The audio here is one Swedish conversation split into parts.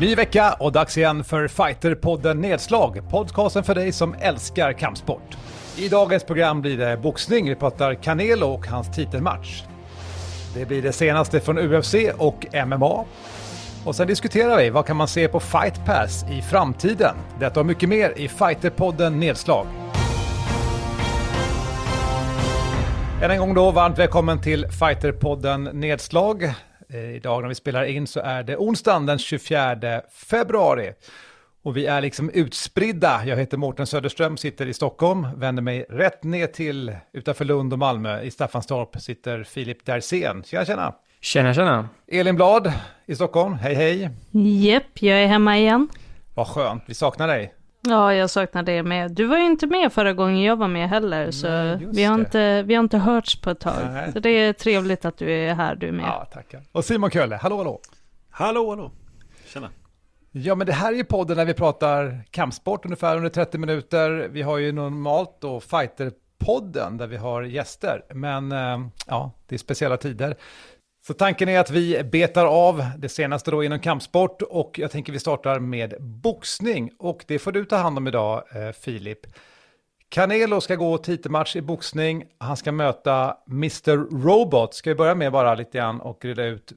Ny vecka och dags igen för Fighterpodden Nedslag. Podcasten för dig som älskar kampsport. I dagens program blir det boxning. Vi pratar Canelo och hans titelmatch. Det blir det senaste från UFC och MMA. Och sen diskuterar vi vad kan man se på Fight Pass i framtiden. Detta och mycket mer i Fighterpodden Nedslag. Än en gång då, varmt välkommen till Fighterpodden Nedslag. Eh, Idag när vi spelar in så är det onsdagen den 24 februari. Och vi är liksom utspridda. Jag heter Mårten Söderström, sitter i Stockholm, vänder mig rätt ner till utanför Lund och Malmö. I Staffanstorp sitter Filip Dersén. Tjena, tjena! Tjena, tjena! Elin Blad i Stockholm, hej hej! Jepp, jag är hemma igen. Vad skönt, vi saknar dig. Ja, jag saknar det med. Du var ju inte med förra gången jag var med heller, så Nej, vi har, det. inte, vi har inte hörts på ett tag. Nej. Så det är trevligt att du är här du med. Ja, tackar. Och Simon Kölle, hallå hallå! Hallå, hallå. Tjena. Ja, men det här är ju podden när vi pratar kampsport ungefär under 30 minuter. Vi har ju normalt då Fighterpodden där vi har gäster, men eh, ja, det är speciella tider. Så tanken är att vi betar av det senaste då inom kampsport och jag tänker vi startar med boxning och det får du ta hand om idag, eh, Filip. Canelo ska gå titelmatch i boxning. Han ska möta Mr. Robot. Ska vi börja med bara lite grann och reda ut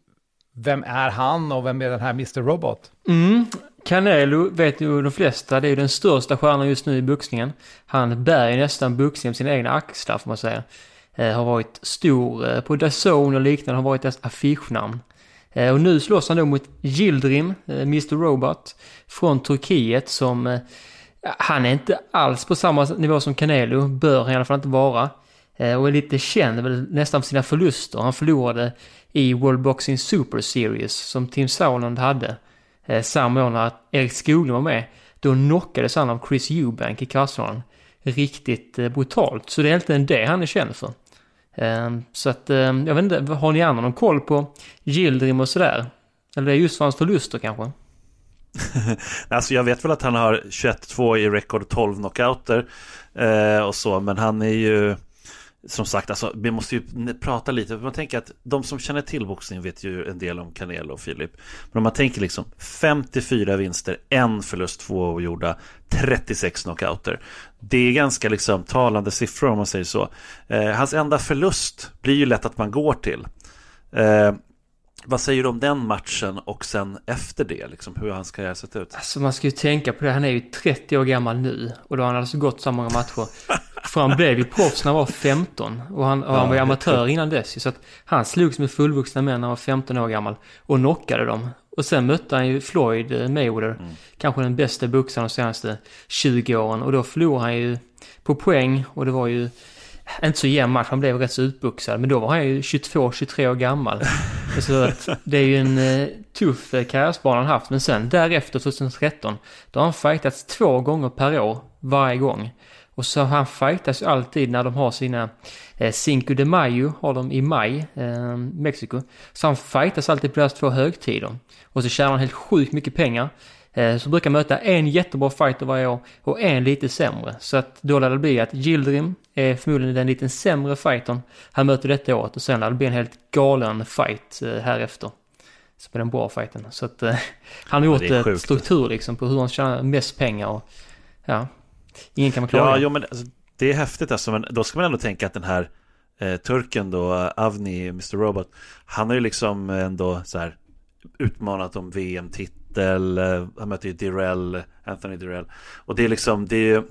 vem är han och vem är den här Mr. Robot? Mm. Canelo vet ju de flesta, det är ju den största stjärnan just nu i boxningen. Han bär ju nästan boxningen på sina egna axlar får man säga. Eh, har varit stor eh, på Dazone och liknande, har varit deras affischnamn. Eh, och nu slåss han då mot Gildrim, Mr. Robot, från Turkiet som... Han är inte alls på samma nivå som Canelo, bör han i alla fall inte vara. Och är lite känd väl nästan för sina förluster. Han förlorade i World Boxing Super Series som Tim Sauerland hade. Samma år när Erik Skoglund var med. Då knockades han av Chris Eubank i kvartsfinalen. Riktigt brutalt. Så det är egentligen det han är känd för. Ehm, så att, ehm, jag vet inte, har ni andra någon koll på gildrim och sådär? Eller det är just för hans förluster kanske? Alltså jag vet väl att han har 21-2 i rekord 12 knockouter eh, och så, men han är ju som sagt, alltså, vi måste ju prata lite. Man tänker att de som känner till boxning vet ju en del om Canelo och Filip. Men om man tänker liksom 54 vinster, en förlust, två ogjorda, 36 knockouter. Det är ganska liksom talande siffror om man säger så. Eh, hans enda förlust blir ju lätt att man går till. Eh, vad säger du om den matchen och sen efter det, liksom, hur hans karriär sett ut? Alltså man ska ju tänka på det, han är ju 30 år gammal nu och då har han alltså gått så många matcher. För han blev ju proffs när han var 15 och han, och han var ju Ja, amatör innan dess Så att han slogs med fullvuxna män när han var 15 år gammal och knockade dem. Och sen mötte han ju Floyd eh, Mayweather, kanske den bästa boxaren de senaste 20 åren. Och då förlorade han ju på poäng och det var ju inte så jämn match, han blev rätt så utboxad. Men då var han ju 22-23 år gammal. Så att det är ju en eh, tuff eh, karriärsbana han haft. Men sen därefter, 2013, då har han fightats två gånger per år, varje gång. Och så han fightas ju alltid när de har sina eh, Cinco de Mayo, har de i maj, eh, Mexiko. Så han fightas alltid på deras två högtider. Och så tjänar han helt sjukt mycket pengar. Eh, så brukar möta en jättebra fighter varje år och en lite sämre. Så att då lär det bli att Yildirim är förmodligen den lite sämre fightern han möter detta året och sen lär det bli en helt galen fight eh, här efter. Som är den bra fighten. Så att eh, han har Ja, gjort är ett struktur liksom på hur han tjänar mest pengar och ja, ingen kan man klara Ja, jo, men alltså, det är häftigt alltså, men då ska man ändå tänka att den här eh, turken då, Avni, Mr. Robot, han har ju liksom ändå så här utmanat om VM-titel, eh, han möter ju Direll, Anthony Direll, och det är liksom, det är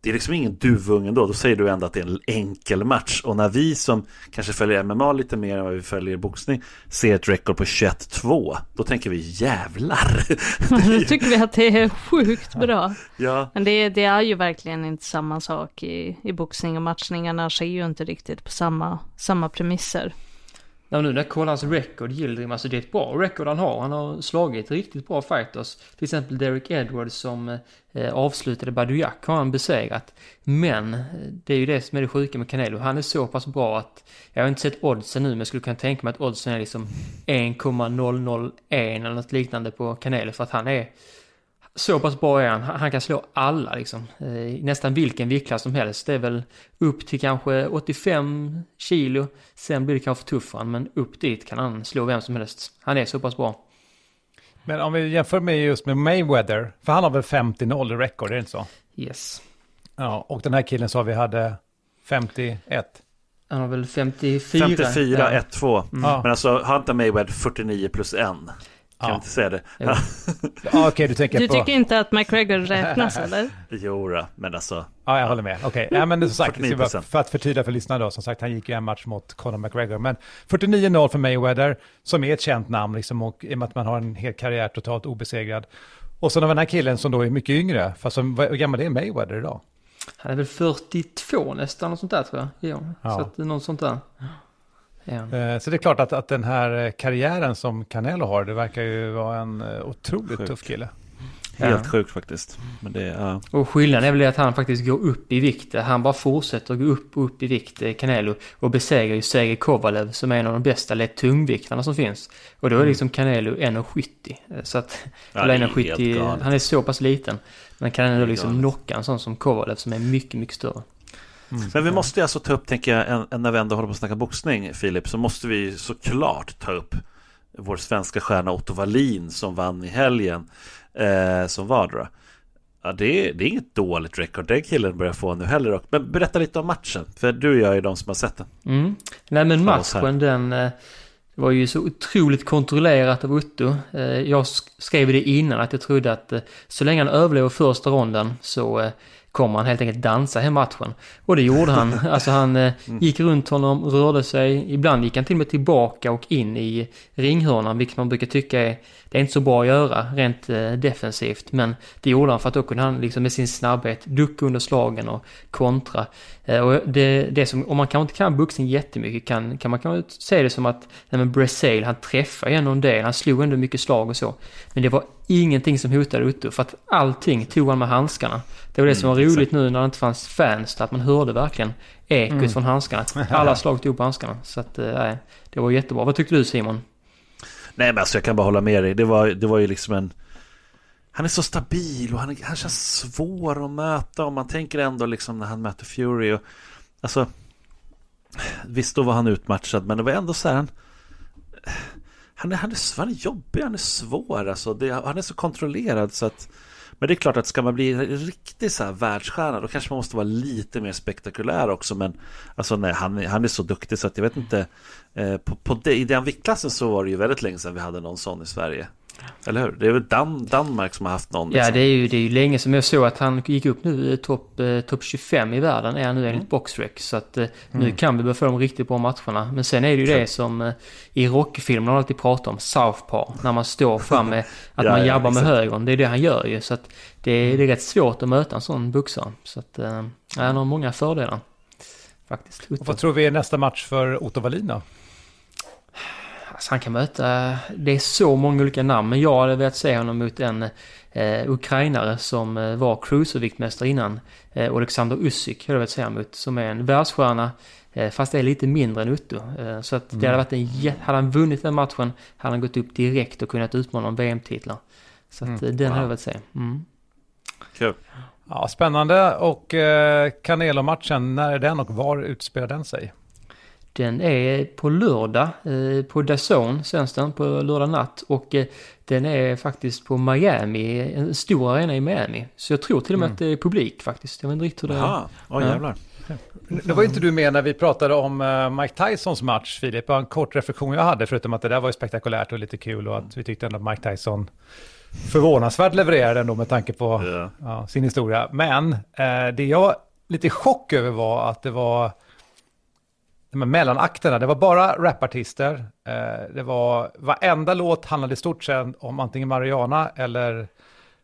det är liksom ingen duvunge då, då säger du ändå att det är en enkel match. Och när vi som kanske följer MMA lite mer än vad vi följer boxning ser ett rekord på 21-2, då tänker vi jävlar. Nu tycker vi att det är sjukt bra. ja, Men det, det är ju verkligen inte samma sak i, i boxning och matchningarna sker ju inte riktigt på samma, samma premisser. Ja, nu när jag kollar hans record, Gildrim, alltså det är ett bra record han har. Han har slagit riktigt bra fighters. Till exempel Derek Edwards som eh, avslutade Badujak har han besegrat. Men eh, det är ju det som är det sjuka med Canelo. Han är så pass bra att jag har inte sett oddsen nu men jag skulle kunna tänka mig att oddsen är liksom 1,001 eller något liknande på Canelo för att han är så pass bra är han. Han kan slå alla liksom. Eh, nästan vilken viktklass som helst. Det är väl upp till kanske 85 kilo. Sen blir det kanske för tuff för han, men upp dit kan han slå vem som helst. Han är så pass bra. Men om vi jämför med just med Mayweather, för han har väl 50-0 i record, är det inte så? Yes. Ja, och den här killen sa vi hade 51. Han har väl 54. 54, ja. 1-2. Ja. Men alltså Hunter Mayweather 49 plus 1. Kan Ja. inte säga det? Ja, Okej, du tänker Du på... tycker inte att McGregor räknas eller? Jo, då, men alltså. Ja, jag håller med. Okej, ja, men som sagt, det ska 49%. vara- för att förtydliga för lyssnarna då, som sagt, han gick ju en match mot Conor McGregor. Men 49-0 för Mayweather, som är ett känt namn, liksom, och i och med att man har en hel karriär totalt obesegrad. Och sen har vi den här killen som då är mycket yngre, fast som, vad- hur gammal är Mayweather idag? Han är väl 42 nästan, och sånt där tror jag. Ja. Ja. Så att det är något sånt där. Ja. Eh, Så det är klart att, att den här eh, karriären som Canelo har, det verkar ju vara en eh, otroligt Sjukt. tuff kille. Helt Ja. sjukt faktiskt. Men det, ja. Och skillnaden är väl att han faktiskt går upp i vikt. Han bara fortsätter gå upp och upp i vikt, Canelo. Och besegrar ju Sergej Kovalev som är en av de bästa lätt tungviktarna som finns. Och då är liksom Canelo 1,70. Eh, Så att, Ja, eller det är helt 1,70, galet. han är så pass liten. Men kan ändå liksom knocka en sån som Kovalev som är mycket, mycket större. Men vi måste alltså ta upp, tänker jag, en, när vi ändå håller på att snacka boxning, Filip, så måste vi såklart ta upp vår svenska stjärna Otto Wallin som vann i helgen, eh, som var då. Ja, det är, det är inget dåligt record den killen börjar få nu heller. Men berätta lite om matchen, för du och jag är de som har sett den. Mm. Nej men matchen den eh, var ju så otroligt kontrollerat av Otto. Eh, Jag sk- skrev det innan att jag trodde att eh, så länge han överlever första ronden så eh, kommer han helt enkelt dansa hem matchen. Och det gjorde han. Alltså han eh, gick runt honom, rörde sig. Ibland gick han till och med tillbaka och in i ringhörnan, vilket man brukar tycka är, det är inte så bra att göra rent eh, defensivt. Men det gjorde han för att då kunde han liksom med sin snabbhet ducka under slagen och kontra. Eh, Och det, det som, om man kanske inte kan boxning jättemycket kan, kan man kanske se det som att, nej men Brazil, han träffade ändå en del, han slog ändå mycket slag och så. Men det var ingenting som hotade Otto, för att allting tog han med handskarna. Det var det som var Mm, roligt nu när det inte fanns fans, att man hörde verkligen ekot från handskarna. Alla slag tog på handskarna. Så att, eh, nej, det var jättebra. Vad tyckte du Simon? Nej men alltså jag kan bara hålla med dig. Det var, det var ju liksom en... Han är så stabil och han, han känns svår att möta och man tänker ändå liksom när han möter Fury och... Alltså... Visst då var han utmatchad men det var ändå så här han... Han är, han är, han är jobbig, han är svår alltså. Det, han är så kontrollerad så att... Men det är klart att ska man bli riktigt så här världsstjärna då kanske man måste vara lite mer spektakulär också. Men alltså nej, han, är- han är så duktig så att jag vet inte. Eh, på, på det, I den viktklassen så var det ju väldigt länge sedan vi hade någon sån i Sverige. Eller hur? Det är väl Dan, Danmark som har haft någon. Ja, liksom. det är ju, det är ju länge som jag såg att han gick upp nu, eh, topp eh, top 25 i världen är han nu enligt Boxrec. Så att eh, nu kan vi börja få de riktigt bra matcherna. Men sen är det ju det som eh, i Rocky-filmerna alltid pratar om, Southpaw. När man står fram med att Ja, man ja, jabbar med exakt. högern. Det är det han gör ju. Så att det, är- det är rätt svårt att möta en sån boxare. Så att eh, ja, han har många fördelar. Faktiskt. Och vad tror vi är nästa match för Otto Wallin då? Alltså han kan möta, det är så många olika namn, men jag hade velat se honom mot en eh, ukrainare som eh, var cruiserviktmästare innan. Eh, Alexander Usyk hade jag velat se honom mot, som är en världsstjärna, eh, fast är lite mindre än Otto. Eh, så att det hade varit en hade han vunnit den matchen hade han gått upp direkt och kunnat utmana om VM-titlar. Så att eh, den hade jag velat se. Mm. Kul. Ja, spännande. Och eh, Canelo-matchen, när är den och var utspelar den sig? Den är på lördag, eh, på DAZN sänds den på lördag natt och eh, den är faktiskt på Miami, en stor arena i Miami. Så jag tror till och med att det är publik faktiskt. Jag vet inte riktigt hur det är. Ja. jävlar. Det var inte du med när vi pratade om eh, Mike Tysons match, Filip. Bara en kort reflektion jag hade, förutom att det där var ju spektakulärt och lite kul och att vi tyckte ändå att Mike Tyson förvånansvärt levererade ändå med tanke på Ja. ja, sin historia. Men eh, det jag lite i chock över var att det var de här mellanakterna, det var bara rapartister. Eh, det var, varenda låt handlade i stort sett om antingen Mariana eller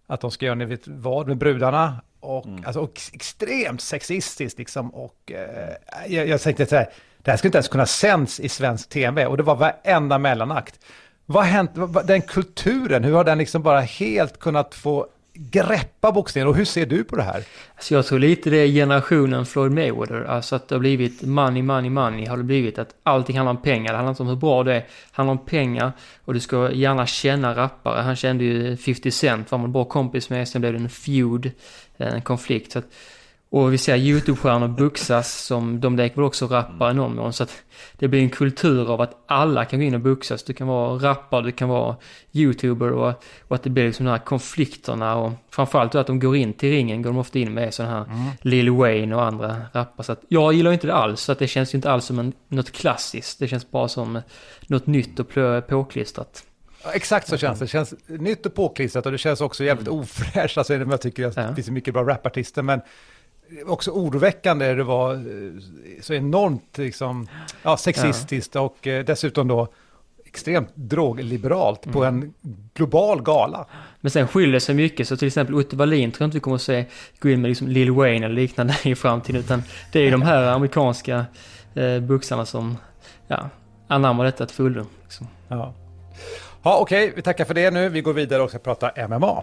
att de ska göra ni vet vad med brudarna. Och, alltså, och extremt sexistiskt liksom. Och eh, jag, jag tänkte så här, det här skulle inte ens kunna sänds i svensk tv. Och det var varenda mellanakt. Vad har hänt, den kulturen, hur har den liksom bara helt kunnat få greppa boxningen? Och hur ser du på det här? Alltså jag tror lite det är generationen Floyd Mayweather. Alltså att det har blivit money, money, money. Har det blivit att allting handlar om pengar. Det handlar inte om hur bra det är. Det handlar om pengar. Och du ska gärna känna rappare. Han kände ju 50 Cent, var man bra kompis med. Sen blev det en feud, en konflikt. Så att, och vi ser YouTube-stjärnor boxas som de leker väl också rappare i någon mån. Så att det blir en kultur av att alla kan gå in och boxas. Du kan vara rappare, du kan vara YouTuber och, och att det blir liksom de här konflikterna och framförallt då att de går in till ringen, går de ofta in med sådana här mm. Lil Wayne och andra rappare. Så att jag gillar inte det alls, så att det känns ju inte alls som en, något klassiskt. Det känns bara som något nytt och påklistrat. Ja, exakt så känns det. Det känns nytt och påklistrat och det känns också jävligt mm. ofräscht. Alltså, jag tycker att det finns mycket bra rapartister, men också oroväckande. Det var eh, så enormt liksom, ja, sexistiskt och eh, dessutom då extremt drogliberalt mm. på en global gala. Men sen skiljer sig mycket, så till exempel Otto Wallin tror jag inte vi kommer att se gå in med liksom Lil Wayne eller liknande i framtiden, utan det är ju de här amerikanska eh, boxarna som ja, anammar detta till fullo. Liksom. Ja. Ja, okej, okay, vi tackar för det nu. Vi går vidare och ska prata MMA.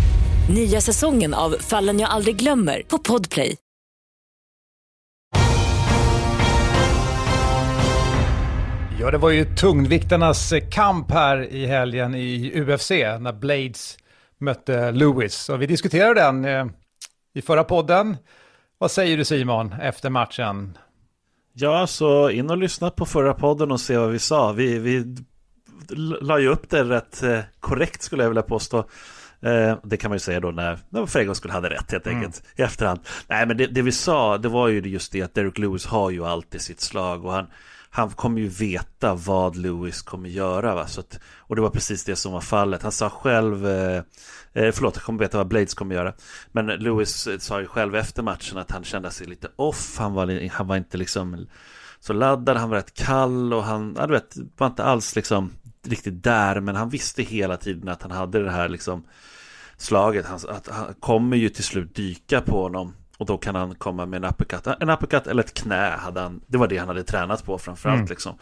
Nya säsongen av Fallen jag aldrig glömmer på Podplay. Ja, det var ju tungviktarnas kamp här i helgen i UFC när Blades mötte Lewis. Och vi diskuterade den eh, i förra podden. Vad säger du Simon efter matchen? Ja, så in och lyssna på förra podden och se vad vi sa. Vi, vi la ju upp det rätt eh, korrekt skulle jag vilja påstå. Eh, det kan man ju säga då när, när för en gång skulle hade rätt helt enkelt mm. i efterhand. Nej, men det, det, vi sa, det var ju just det att Derek Lewis har ju alltid sitt slag och han, han kommer ju veta vad Lewis kommer göra. Va? Så att, och det var precis det som var fallet. Han sa själv, eh, eh förlåt, jag kommer veta vad Blades kommer göra. Men Lewis sa ju själv efter matchen att han kände sig lite off. Han var, han var inte liksom så laddad, han var rätt kall och han, ja, du vet, var inte alls liksom riktigt där. Men han visste hela tiden att han hade det här liksom slaget. Han, att han kommer ju till slut dyka på honom. Och då kan han komma med en uppercut. En uppercut eller ett knä hade han. Det var det han hade tränat på framförallt mm. liksom.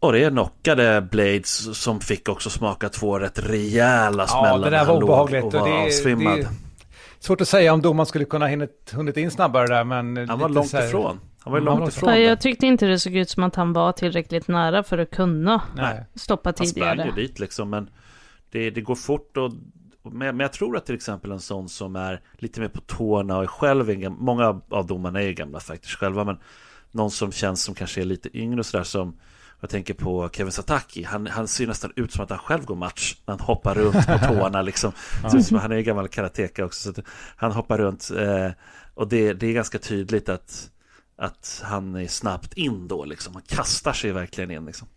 Och det knockade Blades som fick också smaka två rätt rejäla smällar. Ja, det där var obehagligt. Och, var det, det är svårt att säga om domaren skulle kunna hunnit, hunnit in snabbare där, men... Han var långt här... ifrån. Han var långt ifrån. Ja, jag tyckte inte det såg ut som att han var tillräckligt nära för att kunna Nej. stoppa tidigare. Han sprang ju dit liksom, men det, det går fort och men, jag tror att till exempel en sån som är lite mer på tårna och är själv, en, många av domarna är gamla fighters själva, men någon som känns som kanske är lite yngre och sådär som jag tänker på Kevin Sataki, han, han ser nästan ut som att han själv går match när han hoppar runt på tårna liksom. ja. Han är gammal karateka också, så han hoppar runt eh, och det, det är ganska tydligt att, att han är snabbt in då liksom. Han kastar sig verkligen in liksom.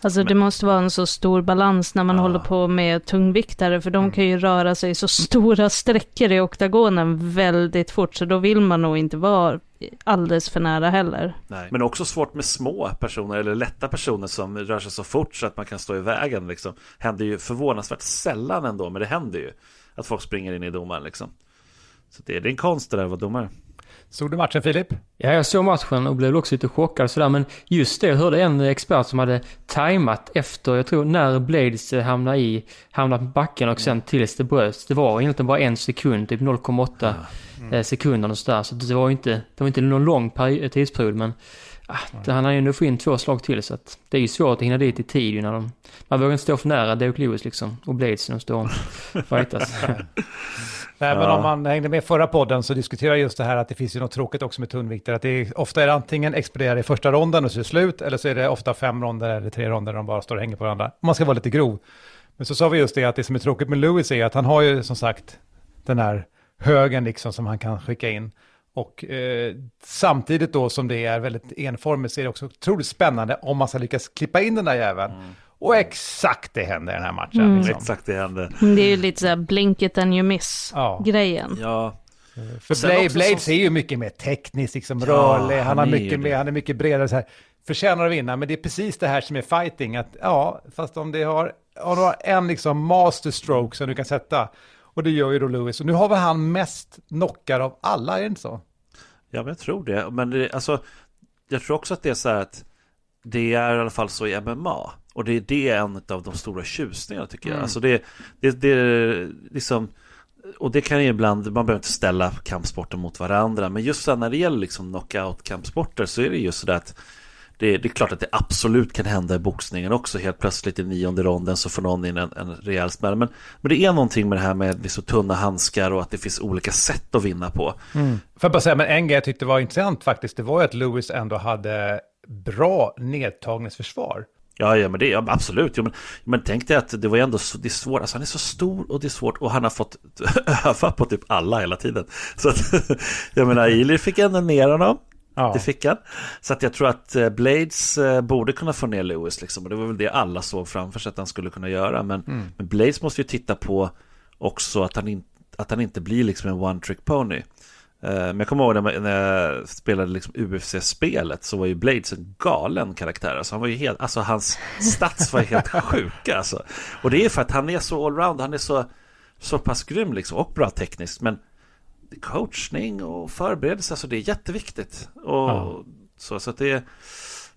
Alltså det måste vara en så stor balans när man ja. håller på med tungviktare, för de mm. kan ju röra sig så stora sträckor i oktagonen väldigt fort, så då vill man nog inte vara alldeles för nära heller. Nej. Men också svårt med små personer eller lätta personer som rör sig så fort så att man kan stå i vägen. Liksom. Händer ju förvånansvärt sällan ändå, men det händer ju att folk springer in i domaren. Liksom. Så det, det är en konst det där att vara domare. Såg du matchen Filip? Ja, jag såg matchen och blev också lite chockad sådär. Men just det, jag hörde en expert som hade tajmat efter, jag tror när Blades hamnade i, hamnade på backen och sen tills det bröts. Det var egentligen bara en sekund, typ 0,8 mm. Eh, sekunder och sådär. Så det var inte, det var inte någon lång tidsperiod men ah, det, han har ju ändå få in två slag till så att det är ju svårt att hinna dit i tid när de, man vågar inte stå för nära Derek Lewis liksom och Blades när de står och fightas. Nej, ja. men om man hängde med förra podden så diskuterade just det här att det finns ju något tråkigt också med tunnviktare. Att det är, ofta är det antingen exploderar i första ronden och så är det slut, eller så är det ofta fem ronder eller tre ronder där de bara står och hänger på varandra. Om man ska vara lite grov. Men så sa vi just det att det som är tråkigt med Lewis är att han har ju som sagt den här högen liksom som han kan skicka in. Och eh, samtidigt då som det är väldigt enformigt så är det också otroligt spännande om man ska lyckas klippa in den där jäveln. Mm. Och exakt det hände i den här matchen. Mm. Liksom. Exakt det hände. Det är ju lite så här blink it and you miss-grejen. Ja. För Blade, Blades så... är ju mycket mer teknisk, liksom ja, rörlig, han, han, har mycket mer, han är mycket bredare så här. Förtjänar att vinna, men det är precis det här som är fighting, att ja, fast om det har har några, en liksom masterstroke som du kan sätta. Och det gör ju då Lewis. Och nu har väl han mest knockar av alla, är det inte så? Ja, men jag tror det. Men det, alltså, jag tror också att det är så här att det är i alla fall så i MMA. Och det, det är en av de stora tjusningarna tycker jag. Mm. Alltså det, det, det liksom och det kan ju ibland, man behöver inte ställa kampsporter mot varandra, men just när det gäller liksom knockout-kampsporter så är det just så där att det, det, är klart att det absolut kan hända i boxningen också. Helt plötsligt i nionde ronden så får någon in en, en rejäl smäll. Men, men det är någonting med det här med liksom tunna handskar och att det finns olika sätt att vinna på. Mm. Får jag bara säga, men en grej jag tyckte var intressant faktiskt, det var ju att Lewis ändå hade bra nedtagningsförsvar. Ja, ja, men det, ja, absolut. Jo, men, men tänk dig att det var ändå så, det är svårt, alltså han är så stor och det är svårt och han har fått öva på typ alla hela tiden. Så att, jag menar, Ilir fick ändå ner honom. Ja. Det fick han. Så att jag tror att eh, Blades eh, borde kunna få ner Lewis liksom. Och det var väl det alla såg framför sig att han skulle kunna göra. Men, mm. men Blades måste ju titta på också att han, in, att han inte blir liksom en one trick pony. Eh, men jag kommer ihåg när, när jag spelade liksom UFC-spelet så var ju Blades en galen karaktär. Alltså han var ju helt, alltså hans stats var helt sjuka alltså. Och det är för att han är så allround, han är så, så pass grym liksom och bra tekniskt. Men coachning och förberedelse, alltså det är jätteviktigt. Och ja. så, så att det,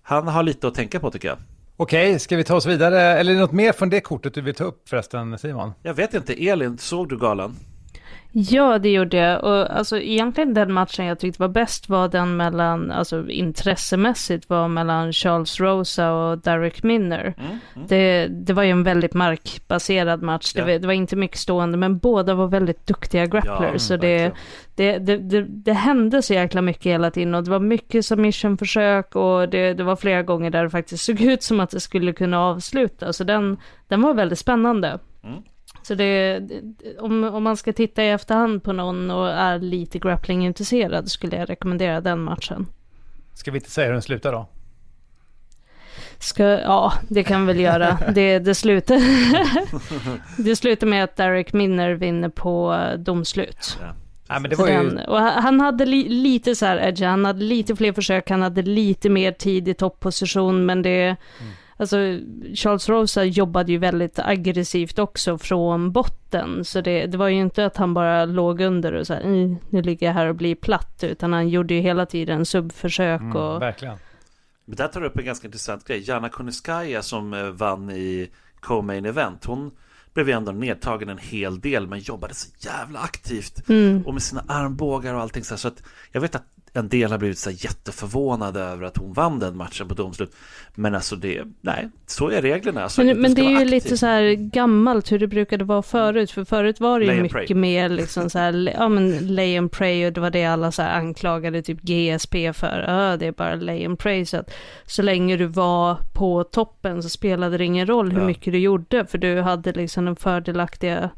han har lite att tänka på tycker jag. Okej, ska vi ta oss vidare? Eller är det något mer från det kortet du vill ta upp förresten, Simon? Jag vet inte, Elin, såg du galan? Ja, det gjorde jag. Och alltså egentligen den matchen jag tyckte var bäst var den mellan, alltså intressemässigt var mellan Charles Rosa och Derek Minner. Mm, mm. Det, det var ju en väldigt markbaserad match. Ja. Det, var, det, var, inte mycket stående, men båda var väldigt duktiga grapplers. Ja, så det, det, det, det, hände så jäkla mycket hela tiden och det var mycket submission-försök och det, det var flera gånger där det faktiskt såg ut som att det skulle kunna avsluta. Så den, den var väldigt spännande. Mm. Så det, om, om man ska titta i efterhand på någon och är lite grappling-intresserad skulle jag rekommendera den matchen. Ska vi inte säga hur den slutar då? Ska, ja, det kan vi väl göra. Det, det, slutar, det slutar med att Derek Minner vinner på domslut. Ja. Ja, men det var ju... den, och han hade li, lite så här edge, han hade lite fler försök, han hade lite mer tid i toppposition, men det, mm. Alltså Charles Rosa jobbade ju väldigt aggressivt också från botten. Så det, det var ju inte att han bara låg under och så här, nu ligger jag här och blir platt. Utan han gjorde ju hela tiden subförsök mm, och... verkligen. Men där tar du upp en ganska intressant grej. Jana Kuniskaya som eh, vann i Co-Main Event. Hon blev ju ändå nedtagen en hel del men jobbade så jävla aktivt. Mm. Och med sina armbågar och allting så här. Så att jag vet att en del har blivit så jätteförvånade över att hon vann den matchen på domslut. Men alltså det, nej, så är reglerna. Alltså, men, men det är ju aktiv. lite så här gammalt hur det brukade vara förut. För förut var det ju mycket pray. mer liksom så här, ja men lay and pray och det var det alla så här anklagade typ GSP för. Ja, det är bara lay and pray. Så att så länge du var på toppen så spelade det ingen roll hur ja. mycket du gjorde. För du hade liksom den fördelaktiga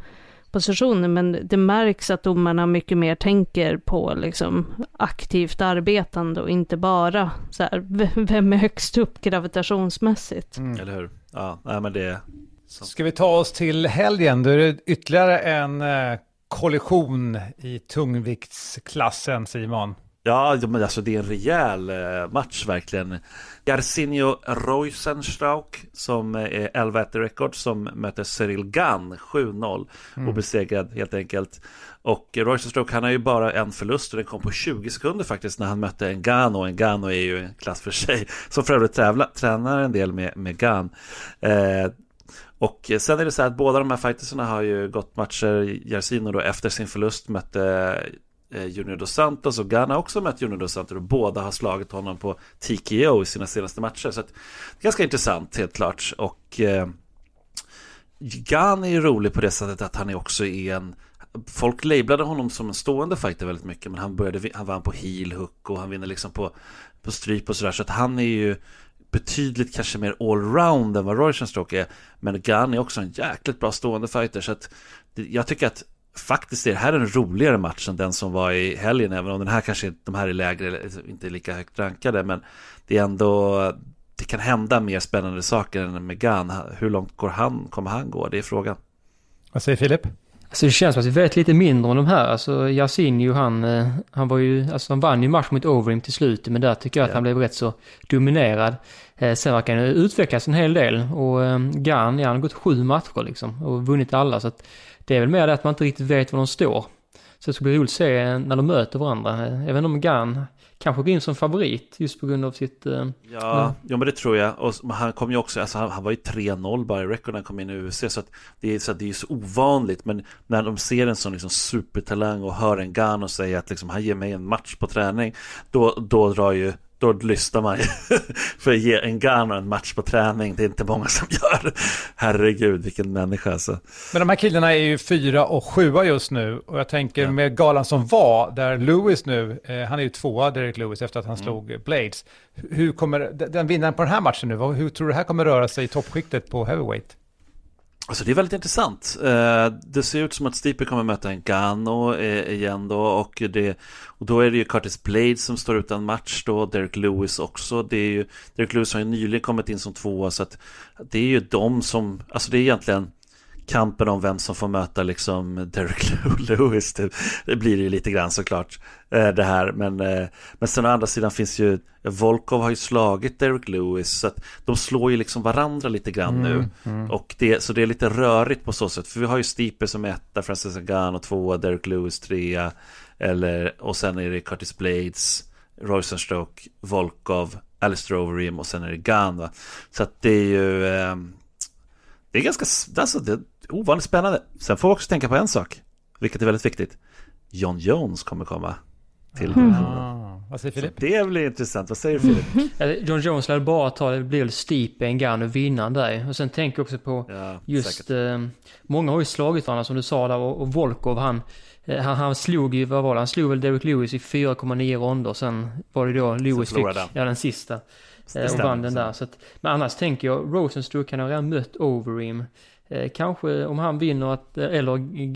positionen, men det märks att domarna mycket mer tänker på liksom aktivt arbetande och inte bara så här, vem är högst upp gravitationsmässigt. Mm. Eller hur? Ja, nej, men det... Så. Ska vi ta oss till helgen? Då är det ytterligare en eh, kollision i tungviktsklassen, Simon. Ja, men alltså det är en rejäl eh, match verkligen. Garcinio Reusenstrauk som är 11-1 rekord som möter Cyril Gann 7-0 mm. obesegrad helt enkelt. Och Reusenstrauk han har ju bara en förlust och den kom på 20 sekunder faktiskt när han mötte en Gan och en Gan är ju en klass för sig som för övrigt tränar en del med, med Gan. Eh, och sen är det så här att båda de här fightersarna har ju gått matcher, Jarsino då efter sin förlust mötte Eh, Eh, Junior Dos Santos och Ghana också mött Junior Dos Santos och båda har slagit honom på TKO i sina senaste matcher. Så att, det är ganska intressant helt klart. Och eh, Ghana är ju rolig på det sättet att han är också en Folk lablade honom som en stående fighter väldigt mycket men han började, han vann på heel hook och han vinner liksom på, på stryp och sådär så att han är ju betydligt kanske mer allround än vad Roy är men Gunn är också en jäkligt bra stående fighter så att jag tycker att faktiskt är det här en roligare match än den som var i helgen, även om den här kanske de här är lägre, inte är lika högt rankade, men det är ändå, det kan hända mer spännande saker än med Gan. Hur långt går han, kommer han gå? Det är frågan. Vad säger Filip? Alltså det känns som att vi vet lite mindre om de här. Alltså Yasinho han, eh, han var ju, alltså han vann ju match mot Overeem till slut. Men där tycker jag att Ja. han blev rätt så dominerad. Eh, sen verkar han utvecklas en hel del. Och eh, Gan, ja, han har gått sju matcher liksom. Och vunnit alla. Så att det är väl mer det att man inte riktigt vet var de står. Så det ska bli roligt att se när de möter varandra. Inte om Gan kanske går in som favorit just på grund av sitt... Eh, Ja, ja, men det tror jag. Och han kom ju också, alltså han, han var ju 3-0 bara i record när han kom in i UFC. Så att det är så, att det är så ovanligt. Men när de ser en sån liksom supertalang och hör en Gano säga att liksom, han ger mig en match på träning. Då, då drar ju då lyssnar man ju. För att ge en Gano en match på träning, det är inte många som gör. Herregud, vilken människa alltså. Men de här killarna är ju fyra och sjua just nu. Och jag tänker Ja. med galan som var, där Lewis nu, eh, han är ju tvåa, Derek Lewis, efter att han Mm. slog Blades. Hur kommer, den vinnaren på den här matchen nu, hur tror du det här kommer röra sig i toppskiktet på heavyweight? Alltså det är väldigt intressant. Eh, det ser ut som att Stipe kommer möta en Gano eh, igen då och, det, och då är det ju Curtis Blades som står utan match då, Derek Lewis också. Det är ju, Derek Lewis har ju nyligen kommit in som tvåa så att det är ju de som, alltså det är egentligen kampen om vem som får möta liksom Derek Lewis. Det, det blir det ju lite grann såklart eh, det här. Men, eh, men sen å andra sidan finns ju Volkov har ju slagit Derek Lewis så att de slår ju liksom varandra lite grann nu. Och det, så det är lite rörigt på så sätt. För vi har ju Stipe som etta, Francis Ngannou tvåa, Derek Lewis trea. Eller, och sen är det Curtis Blades, Rosenstoke, Volkov, Alistair Overeem och sen är det va. Så att det är ju ehm, Det är ganska, alltså det ovanligt spännande. Sen får vi också tänka på en sak, vilket är väldigt viktigt. John Jones kommer komma till Ah, vad säger Så Filip? det blir intressant. Vad säger Filip? John Jones lär bara ta, det blir väl Stipe, en Gun och vinnaren där. Och sen tänker jag också på Ja, just, eh, många har ju slagit varandra som du sa där och, och Volkov han, eh, han, han slog ju, vad var det, han slog väl Derek Lewis i 4,9 ronder. Sen var det då Lewis fick, han. ja den sista. Eh, och vann den där. Så att, men annars tänker jag, Rosenstruck kan ha redan mött Overeem. Eh, kanske om han vinner, att, eh, eller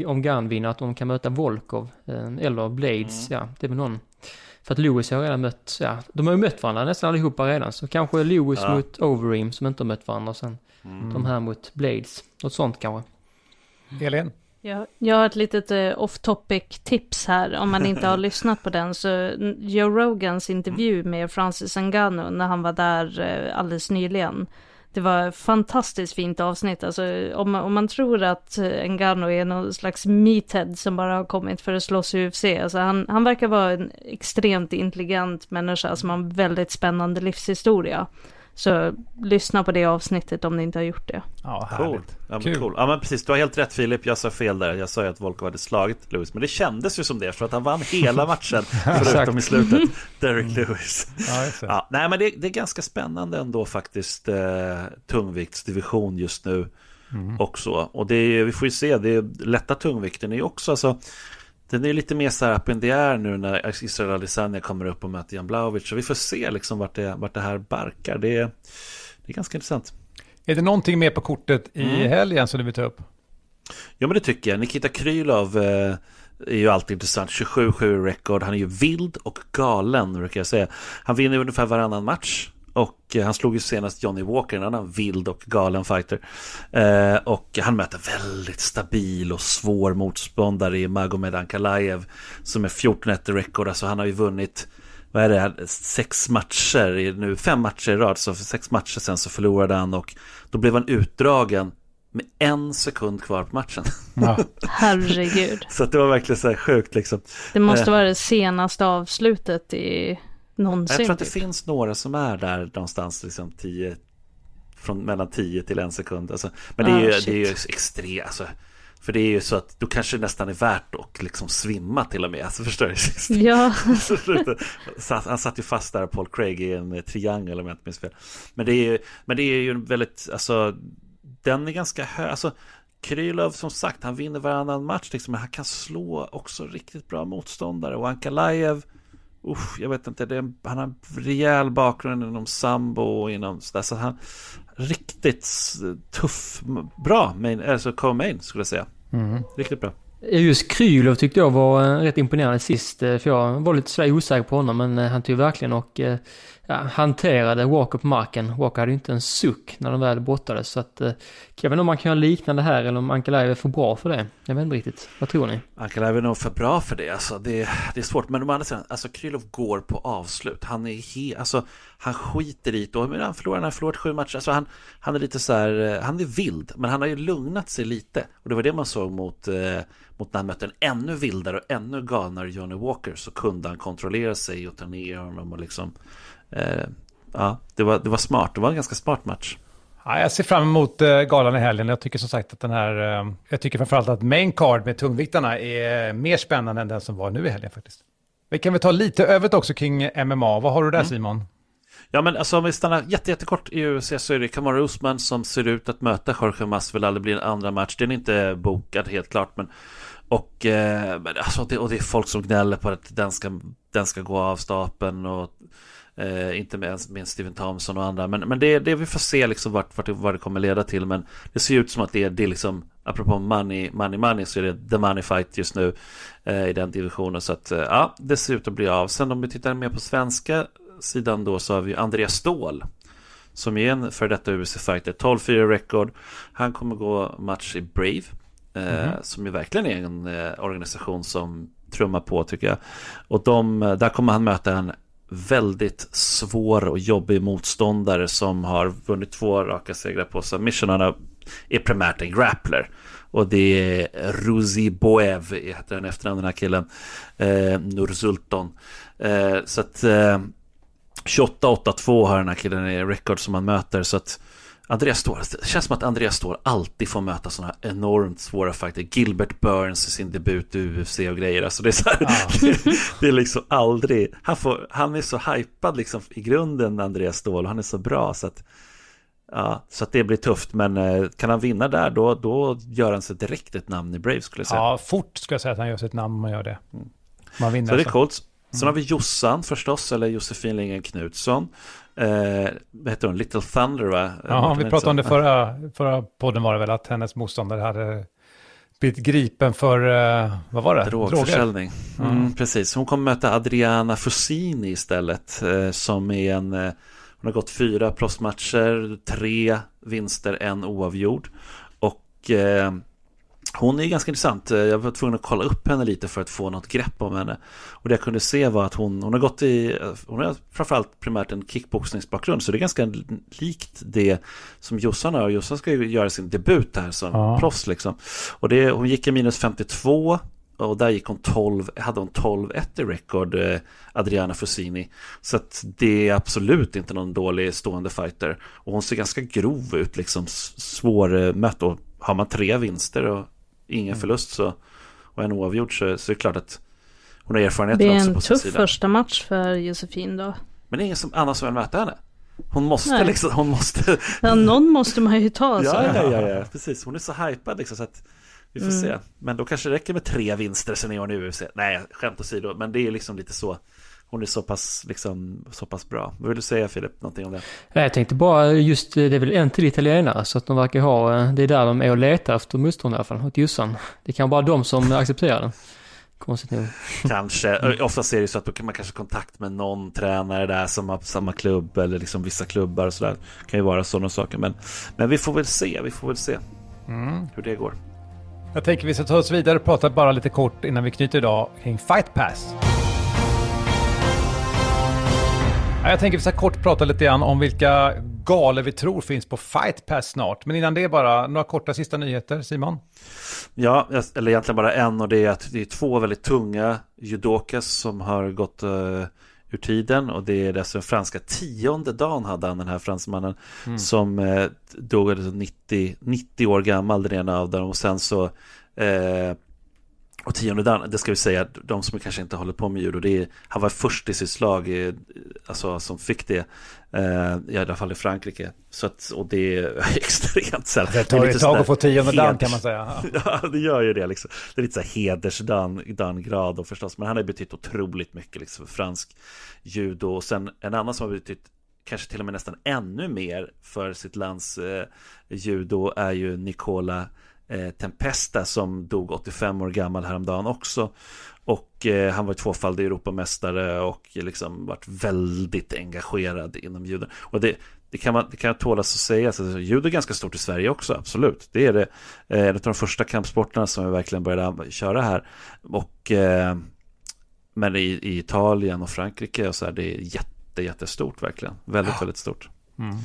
om Gunn vinner, att de kan möta Volkov. Eh, eller Blades, Mm. ja det är väl någon. För att Lewis har redan mött, ja, de har ju mött varandra nästan allihopa redan. Så kanske Lewis Ja. mot Overeem som inte har mött varandra sen. Mm. De här mot Blades. Något sånt kanske. Elin? Jag, jag har ett litet eh, off topic tips här. Om man inte har lyssnat på den så Joe Rogans intervju med Francis Ngannou när han var där eh, alldeles nyligen. Det var ett fantastiskt fint avsnitt. Alltså, om, man, om man tror att eh, Ngannou är någon slags meathead som bara har kommit för att slåss i UFC. Alltså, han, han verkar vara en extremt intelligent människa som har en väldigt spännande livshistoria. Så lyssna på det avsnittet om ni inte har gjort det. Ja, Cool. härligt. Ja, men Kul. cool. Ja men precis, du har helt rätt Filip. Jag sa fel där. Jag sa ju att Volkov hade slagit Lewis. Men det kändes ju som det för att han vann hela matchen. förutom i slutet. Derek Lewis. Ja. Ja, nej men det, det är ganska spännande ändå faktiskt. Eh, tungviktsdivision just nu. Och så. Och det är, vi får ju se, det är lätta tungvikten är ju också alltså. Den är lite mer så här up in the air nu när Israel Adesanya kommer upp och möter Jan Blauwicz. Så vi får se liksom vart det, vart det här barkar. Det är, det är ganska intressant. Är det någonting mer på kortet i Mm. helgen som du vill ta upp? Ja men det tycker jag. Nikita Krylov eh, är ju alltid intressant. 27-7 rekord. Han är ju vild och galen brukar jag säga. Han vinner ungefär varannan match. Och eh, han slog ju senast Johnny Walker, en annan vild och galen fighter. Eh, och han möter väldigt stabil och svår motståndare i Magomed Ankalaev. Som är 14-1 i rekord. Alltså han har ju vunnit vad är det, här, sex matcher, i- nu fem matcher i rad, så för sex matcher sen så förlorade han och då blev han utdragen med en sekund kvar på matchen. Ja. Herregud. Så att det var verkligen så här sjukt liksom. Det måste Eh. vara det senaste avslutet i någonsin. Jag tror att det typ. finns några som är där någonstans liksom 10 från mellan 10 till en sekund. Alltså, men det är, Ah, ju, shit. det är ju extremt, alltså, för det är ju så att då kanske det nästan är värt att liksom svimma till och med. Alltså, förstår du? Ja, Han satt ju fast där, Paul Craig, i en eh, triangel om jag inte minns fel. Men det är ju, men det är ju väldigt, alltså, den är ganska hög. Alltså, Krylov som sagt, han vinner varannan match liksom, men han kan slå också riktigt bra motståndare. Och Ankalaev, usch, jag vet inte, en- han har en rejäl bakgrund inom sambo och inom sådär, så han riktigt tuff, bra main, alltså co-main skulle jag säga. Riktigt bra. Just Krylov tyckte jag var eh, rätt imponerande sist. eh, För jag var lite sådär osäker på honom. Men eh, han tog verkligen och ja, hanterade Walker på marken. Walker hade ju inte en suck när de väl brottades. Så att, eh, jag vet inte om man kan göra liknande här eller om Ankalaev är för bra för det. Jag vet inte riktigt. Vad tror ni? Ankalaev är nog för bra för det. Alltså, det, det är svårt. Men å andra sidan, alltså Krylov går på avslut. Han är he, alltså, han skiter i det. Men han förlorar, han har förlorat sju matcher. Alltså, han, han är lite så här, eh, han är vild. Men han har ju lugnat sig lite. Och det var det man såg mot, eh, mot när han mötte en ännu vildare och ännu galnare Johnny Walker. Så kunde han kontrollera sig och ta ner honom och liksom ja, det var, det var smart. Det var en ganska smart match. Ja, jag ser fram emot uh, galan i helgen. Jag tycker som sagt att den här... Uh, jag tycker framförallt att main card med tungviktarna är mer spännande än den som var nu i helgen faktiskt. Vi kan väl ta lite övrigt också kring MMA. Vad har du där mm. Simon? Ja men alltså om vi stannar jätte, jättekort i UFC så är det Kamaru Usman som ser ut att möta Jorge Masvidal. Det blir en andra match. Den är inte bokad helt klart men och, eh, alltså, det, och det är folk som gnäller på att den ska, den ska gå av stapeln och Eh, inte med, med Steven Thompson och andra. Men, men det, det vi får se liksom vart, vart vad det kommer leda till. Men det ser ut som att det, det är liksom, apropå money, money, money, så är det the money fight just nu eh, i den divisionen. Så att eh, ja, det ser ut att bli av. Sen om vi tittar mer på svenska sidan då så har vi Andreas Ståhl. Som är en för detta UFC-fighter, 12-4 record. Han kommer gå match i Brave. Mm -hmm. Som ju verkligen är en eh, organisation som trummar på tycker jag. Och de, eh, där kommer han möta en väldigt svår och jobbig motståndare som har vunnit två raka segrar på submission. Han är primärt en grappler. Och det är Ruzi Boev, heter den efternamn den här killen. Eh, Nursulton. Eh, så att eh, 28-8-2 har den här killen i rekord som han möter. Så att Andreas Ståhl, det känns som att Andreas Ståhl alltid får möta sådana enormt svåra fighter. Gilbert Burns i sin debut i UFC och grejer. Alltså det är så här, ja. det, är liksom aldrig, han, får, han är så hypad liksom i grunden Andreas Ståhl och han är så bra så att Ja, så att det blir tufft, men eh, kan han vinna där då, då gör han sig direkt ett namn i Brave skulle jag säga. Ja, fort skulle jag säga att han gör sig ett namn om man gör det. Mm. Man vinner så det är alltså. coolt. Sen har vi Jossan förstås, eller Josefin Lindgren Knutsson. Eh, vad heter hon? Little Thunder va? Ja, vi pratade om det förra, förra podden var det väl, att hennes motståndare hade blivit gripen för, eh, vad var det? Drogförsäljning. Mm. Mm, precis, hon kommer möta Adriana Fusini istället, eh, som är en, eh, hon har gått fyra proffsmatcher, tre vinster, en oavgjord. Och hon är ganska intressant. Jag var tvungen att kolla upp henne lite för att få något grepp om henne. Och det jag kunde se var att hon, hon har gått i, hon har framförallt primärt en kickboxningsbakgrund. Så det är ganska likt det som Jossan har. Jossan ska ju göra sin debut här som ja. proffs liksom. Och det, hon gick i minus 52 och där gick hon 12, hade hon 12-1 i record, eh, Adriana Fusini. Så att det är absolut inte någon dålig stående fighter. Och hon ser ganska grov ut, liksom svårmött. Och har man tre vinster och ingen mm. förlust så, och en oavgjord så, så är det klart att hon har erfarenheten också på sin sida. Det är en tuff första match för Josefin då. Men det är ingen som, annan som vill möta henne. Hon måste Nej. liksom, hon måste... Ja, någon måste man ju ta. Så. Ja, ja, ja, ja, precis. Hon är så hypad liksom så att vi får mm. se. Men då kanske det räcker med tre vinster sen är hon i UFC. Nej, skämt åsido, men det är liksom lite så hon är så pass, liksom, så pass bra. Vad vill du säga Filip, någonting om det? Jag tänkte bara just, det är väl en till italienare, så att de verkar ha, det är där de är och letar efter motståndare i alla fall, åt Jossan. Det kan vara de som accepterar den. Konstigt nog. Kanske. Mm. Oftast är det så att man kanske har kontakt med någon tränare där som har samma klubb eller liksom vissa klubbar och sådär. Det kan ju vara sådana saker. Men, men vi får väl se, vi får väl se mm. hur det går. Jag tänker vi ska ta oss vidare och prata bara lite kort innan vi knyter idag kring Fight Pass. Jag tänker vi ska kort prata lite grann om vilka galor vi tror finns på Fight Pass snart. Men innan det bara, några korta sista nyheter, Simon? Ja, eller egentligen bara en och det är att det är två väldigt tunga judokas som har gått uh, ur tiden och det är den franska tionde dagen hade han den här fransmannen mm. som uh, dog 90, 90 år gammal den ena av dem och sen så uh, och tionde dan, det ska vi säga, de som kanske inte håller på med judo, det är, han var först i sitt slag, alltså som fick det, eh, i alla fall i Frankrike. Så att, och det är extremt sällan. Det tar ett tag att få tionde dan kan man säga. ja, det gör ju det liksom. Det är lite så här hedersdan-grad och förstås, men han har betytt otroligt mycket liksom för fransk judo. Och sen en annan som har betytt kanske till och med nästan ännu mer för sitt lands eh, judo är ju Nicola eh, Tempesta som dog 85 år gammal häromdagen också. Och eh, han var tvåfaldig Europamästare och liksom varit väldigt engagerad inom judo. Och det, det kan, man, det kan tålas att säga, alltså, judo är ganska stort i Sverige också, absolut. Det är det. Eh, en av de första kampsporterna som jag verkligen började köra här. Och, eh, men i, i, Italien och Frankrike och så här, det är jätte, jättestort verkligen. Väldigt, ja. väldigt stort. Mm.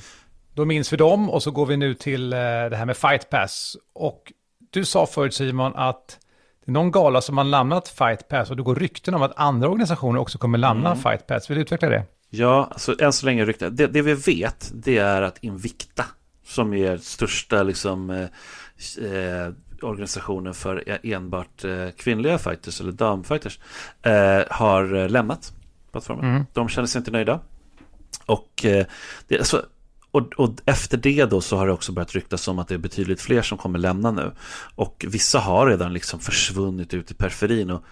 Då minns vi dem och så går vi nu till eh, det här med Fight Pass. Och du sa förut Simon att det är någon gala som har lämnat Fight Pass och det går rykten om att andra organisationer också kommer lämna mm. Fight Pass. Vill du utveckla det? Ja, alltså än så länge rykten. Det, det vi vet, det är att Invicta, som är största liksom, eh, eh, organisationen för enbart eh, kvinnliga fighters eller damfighters, eh, har lämnat plattformen. Mm. De känner sig inte nöjda. Och, eh, det, alltså, och, och, efter det då så har det också börjat ryktas om att det är betydligt fler som kommer lämna nu. Och vissa har redan liksom försvunnit ut i periferin. Och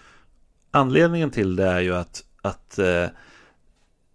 anledningen till det är ju att, att eh,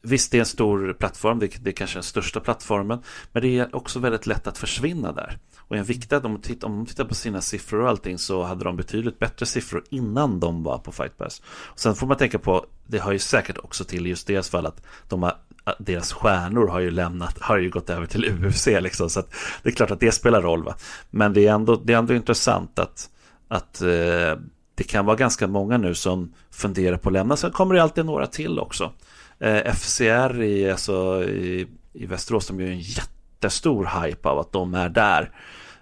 Visst, det är en stor plattform, det, det är kanske den största plattformen, men det är också väldigt lätt att försvinna där. Och en viktig, om man tittar, om tittar på sina siffror och allting så hade de betydligt bättre siffror innan de var på Fight Pass. Och sen får man tänka på, det har ju säkert också till just deras fall att de har deras stjärnor har ju lämnat, har ju gått över till UFC liksom. Så att det är klart att det spelar roll va. Men det är ändå, det är ändå intressant att, att eh, det kan vara ganska många nu som funderar på att lämna. Sen kommer det alltid några till också. Eh, FCR i, alltså, i, i Västerås, de gör en jättestor hype av att de är där.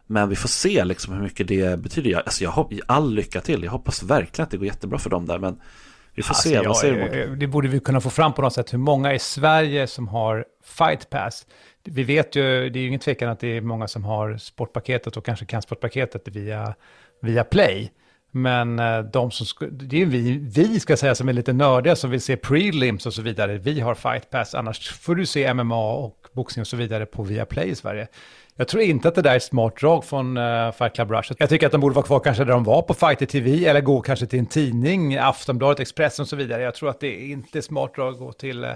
Men vi får se liksom hur mycket det betyder. Alltså jag hoppas, all lycka till. Jag hoppas verkligen att det går jättebra för dem där. Men vi får alltså se. Vad säger du? Det borde vi kunna få fram på något sätt. Hur många i Sverige som har fight pass? Vi vet ju, det är ju ingen tvekan att det är många som har sportpaketet och kanske kan sportpaketet via, via Play. Men eh, de som, det är ju vi, vi ska säga som är lite nördiga som vill se prelims och så vidare. Vi har fight pass, annars får du se MMA och boxning och så vidare på Viaplay i Sverige. Jag tror inte att det där är smart drag från uh, Fight Club Rush. Jag tycker att de borde vara kvar kanske där de var på Fighter TV eller gå kanske till en tidning, Aftonbladet, Expressen och så vidare. Jag tror att det är inte smart drag att gå till, uh,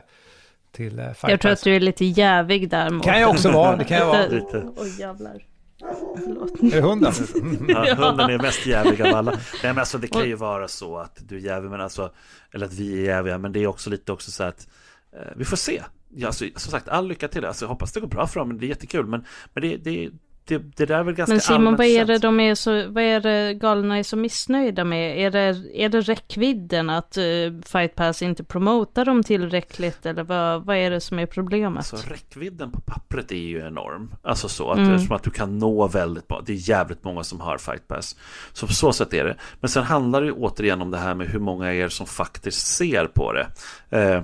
till uh, Fight Jag tror Pass. att du är lite jävig där. Det kan jag också vara, det kan jag vara. Oj oh, jävlar. Förlåt. Är det hunden? ja, hunden är mest jävig av alla. Nej men alltså det kan ju vara så att du är jävig, men alltså, eller att vi är jäviga, men det är också lite också så att eh, vi får se. Ja, alltså, som sagt, all lycka till. Alltså, jag hoppas det går bra för dem, men det är jättekul. Men, men det, det, det, det där är väl ganska Men Simon, vad är det de är så, vad är det galna är så missnöjda med? Är det, är det räckvidden att uh, Fight Pass inte promotar dem tillräckligt? Eller vad, vad är det som är problemet? Alltså räckvidden på pappret är ju enorm. Alltså så, att, mm. att du kan nå väldigt bra. Det är jävligt många som har Fight Pass. Så på så sätt är det. Men sen handlar det ju återigen om det här med hur många er som faktiskt ser på det. Eh,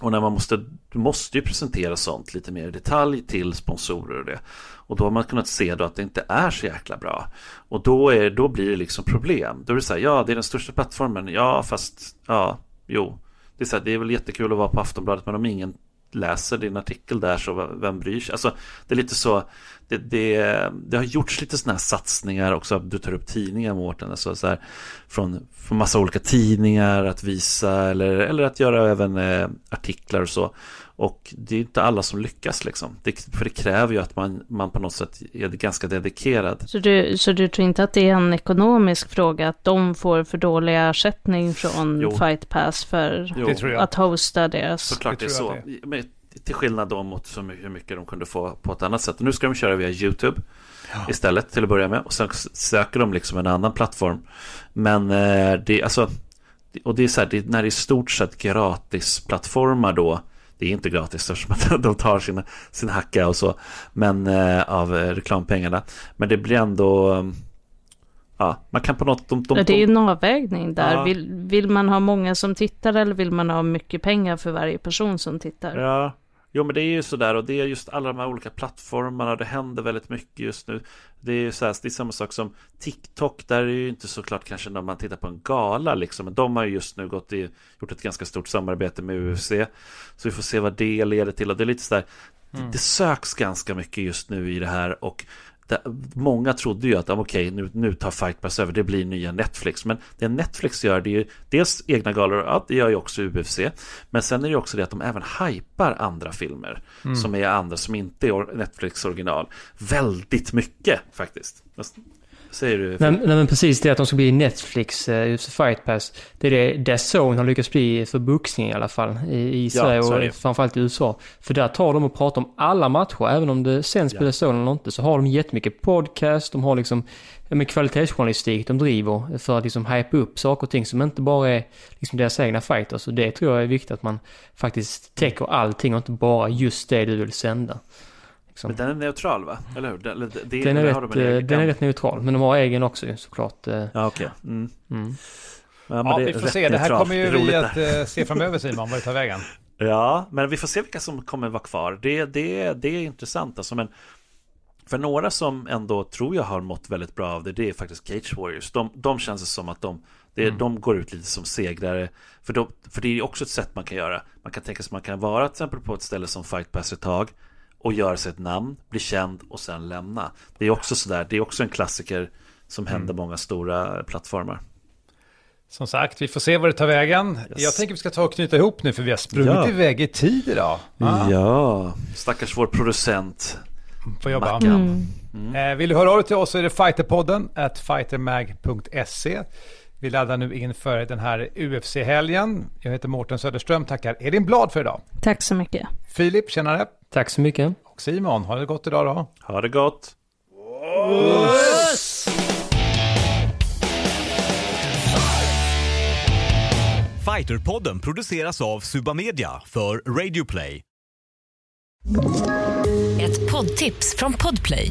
och när man måste, du måste ju presentera sånt lite mer i detalj till sponsorer och det. Och då har man kunnat se då att det inte är så jäkla bra. Och då, är, då blir det liksom problem. Då är det så här, ja det är den största plattformen, ja fast, ja, jo. Det är, så här, det är väl jättekul att vara på Aftonbladet men om ingen läser din artikel där så vem bryr sig? Alltså det är lite så det, det, det har gjorts lite sådana här satsningar också, du tar upp tidningar Mårten, alltså så här, från, från massa olika tidningar att visa eller, eller att göra även eh, artiklar och så. Och det är inte alla som lyckas liksom. Det, för det kräver ju att man, man på något sätt är ganska dedikerad. Så du, så du tror inte att det är en ekonomisk fråga att de får för dålig ersättning från jo. Fight Pass för att hosta deras? Såklart det är så. Det. till skillnad då mot hur mycket de kunde få på ett annat sätt. Och nu ska de köra via YouTube ja. istället till att börja med. Och sen söker de liksom en annan plattform. Men eh, det, alltså, och det är så här, det, när det är stort sett gratis plattformar då det är inte gratis eftersom de tar sin, sin hacka och så. Men eh, av eh, reklampengarna. Men det blir ändå Ja, man kan på något... De, de, det är ju en avvägning där. Ja. Vill, vill man ha många som tittar eller vill man ha mycket pengar för varje person som tittar? Ja, Jo men det är ju sådär och det är just alla de här olika plattformarna Det händer väldigt mycket just nu Det är ju så här, det är samma sak som TikTok Där är det ju inte såklart kanske när man tittar på en gala liksom Men de har ju just nu gått i, gjort ett ganska stort samarbete med UFC Så vi får se vad det leder till och det är lite sådär mm. det, det söks ganska mycket just nu i det här och många trodde ju att okej, okay, nu, nu tar Fight Pass över, det blir nya Netflix. Men det Netflix gör, det är ju dels egna galor, ja, det gör ju också UFC. Men sen är det också det att de även hypar andra filmer mm. som är andra, som inte är Netflix original. Väldigt mycket faktiskt. Säger du? Nej, nej men precis det att de ska bli Netflix, uh, UFC Fight Pass. Det är det Zone har lyckats bli för boxning i alla fall. I, i Sverige det. och framförallt i USA. För där tar de och pratar om alla matcher, även om det sänds på Ja. The Zone eller inte. Så har de jättemycket podcast, de har liksom ja, men kvalitetsjournalistik de driver för att liksom hype upp saker och ting som inte bara är liksom deras egna fighters. Och det tror jag är viktigt att man faktiskt täcker allting och inte bara just det du vill sända. Liksom. Men den är neutral va? Eller hur? Den, det, Den är, rätt, de eh, den är rätt neutral, men de har egen också ju, såklart. eh, Ja, okej. Mm. Mm. Ja, men Ja, vi får se. Det här kommer ju vi att där. eh, se framöver Simon, vad det tar vägen. Ja, men vi får se vilka som kommer vara kvar. Det, det, det är intressant alltså, men för några som ändå tror jag har mått väldigt bra av det, det är faktiskt Cage Warriors. De, de känns det som att de, det, de går ut lite som segrare. För, de, för det är också ett sätt man kan göra. Man kan tänka sig att man kan vara till exempel på ett ställe som Fight Pass ett tag och göra sig ett namn, bli känd och sen lämna. Det är också sådär, det är också en klassiker som händer många stora plattformar. Som sagt, vi får se vad det tar vägen. Yes. Jag tänker vi ska ta och knyta ihop nu för vi har sprungit Ja. iväg i tid idag. Ja. Ja, stackars vår producent. Får jobba. Mackan. Eh, vill du höra av dig till oss så är det fighterpodden at fightermag.se. Vi laddar nu inför den här UFC-helgen. Jag heter Mårten Söderström, tackar Elin Blad för idag. Tack så mycket. Filip, tjenare. Tack så mycket. Och Simon, har det gått idag då? Ha det gott. Fighterpodden produceras av Suba Media för Radio Play. Ett poddtips från Podplay.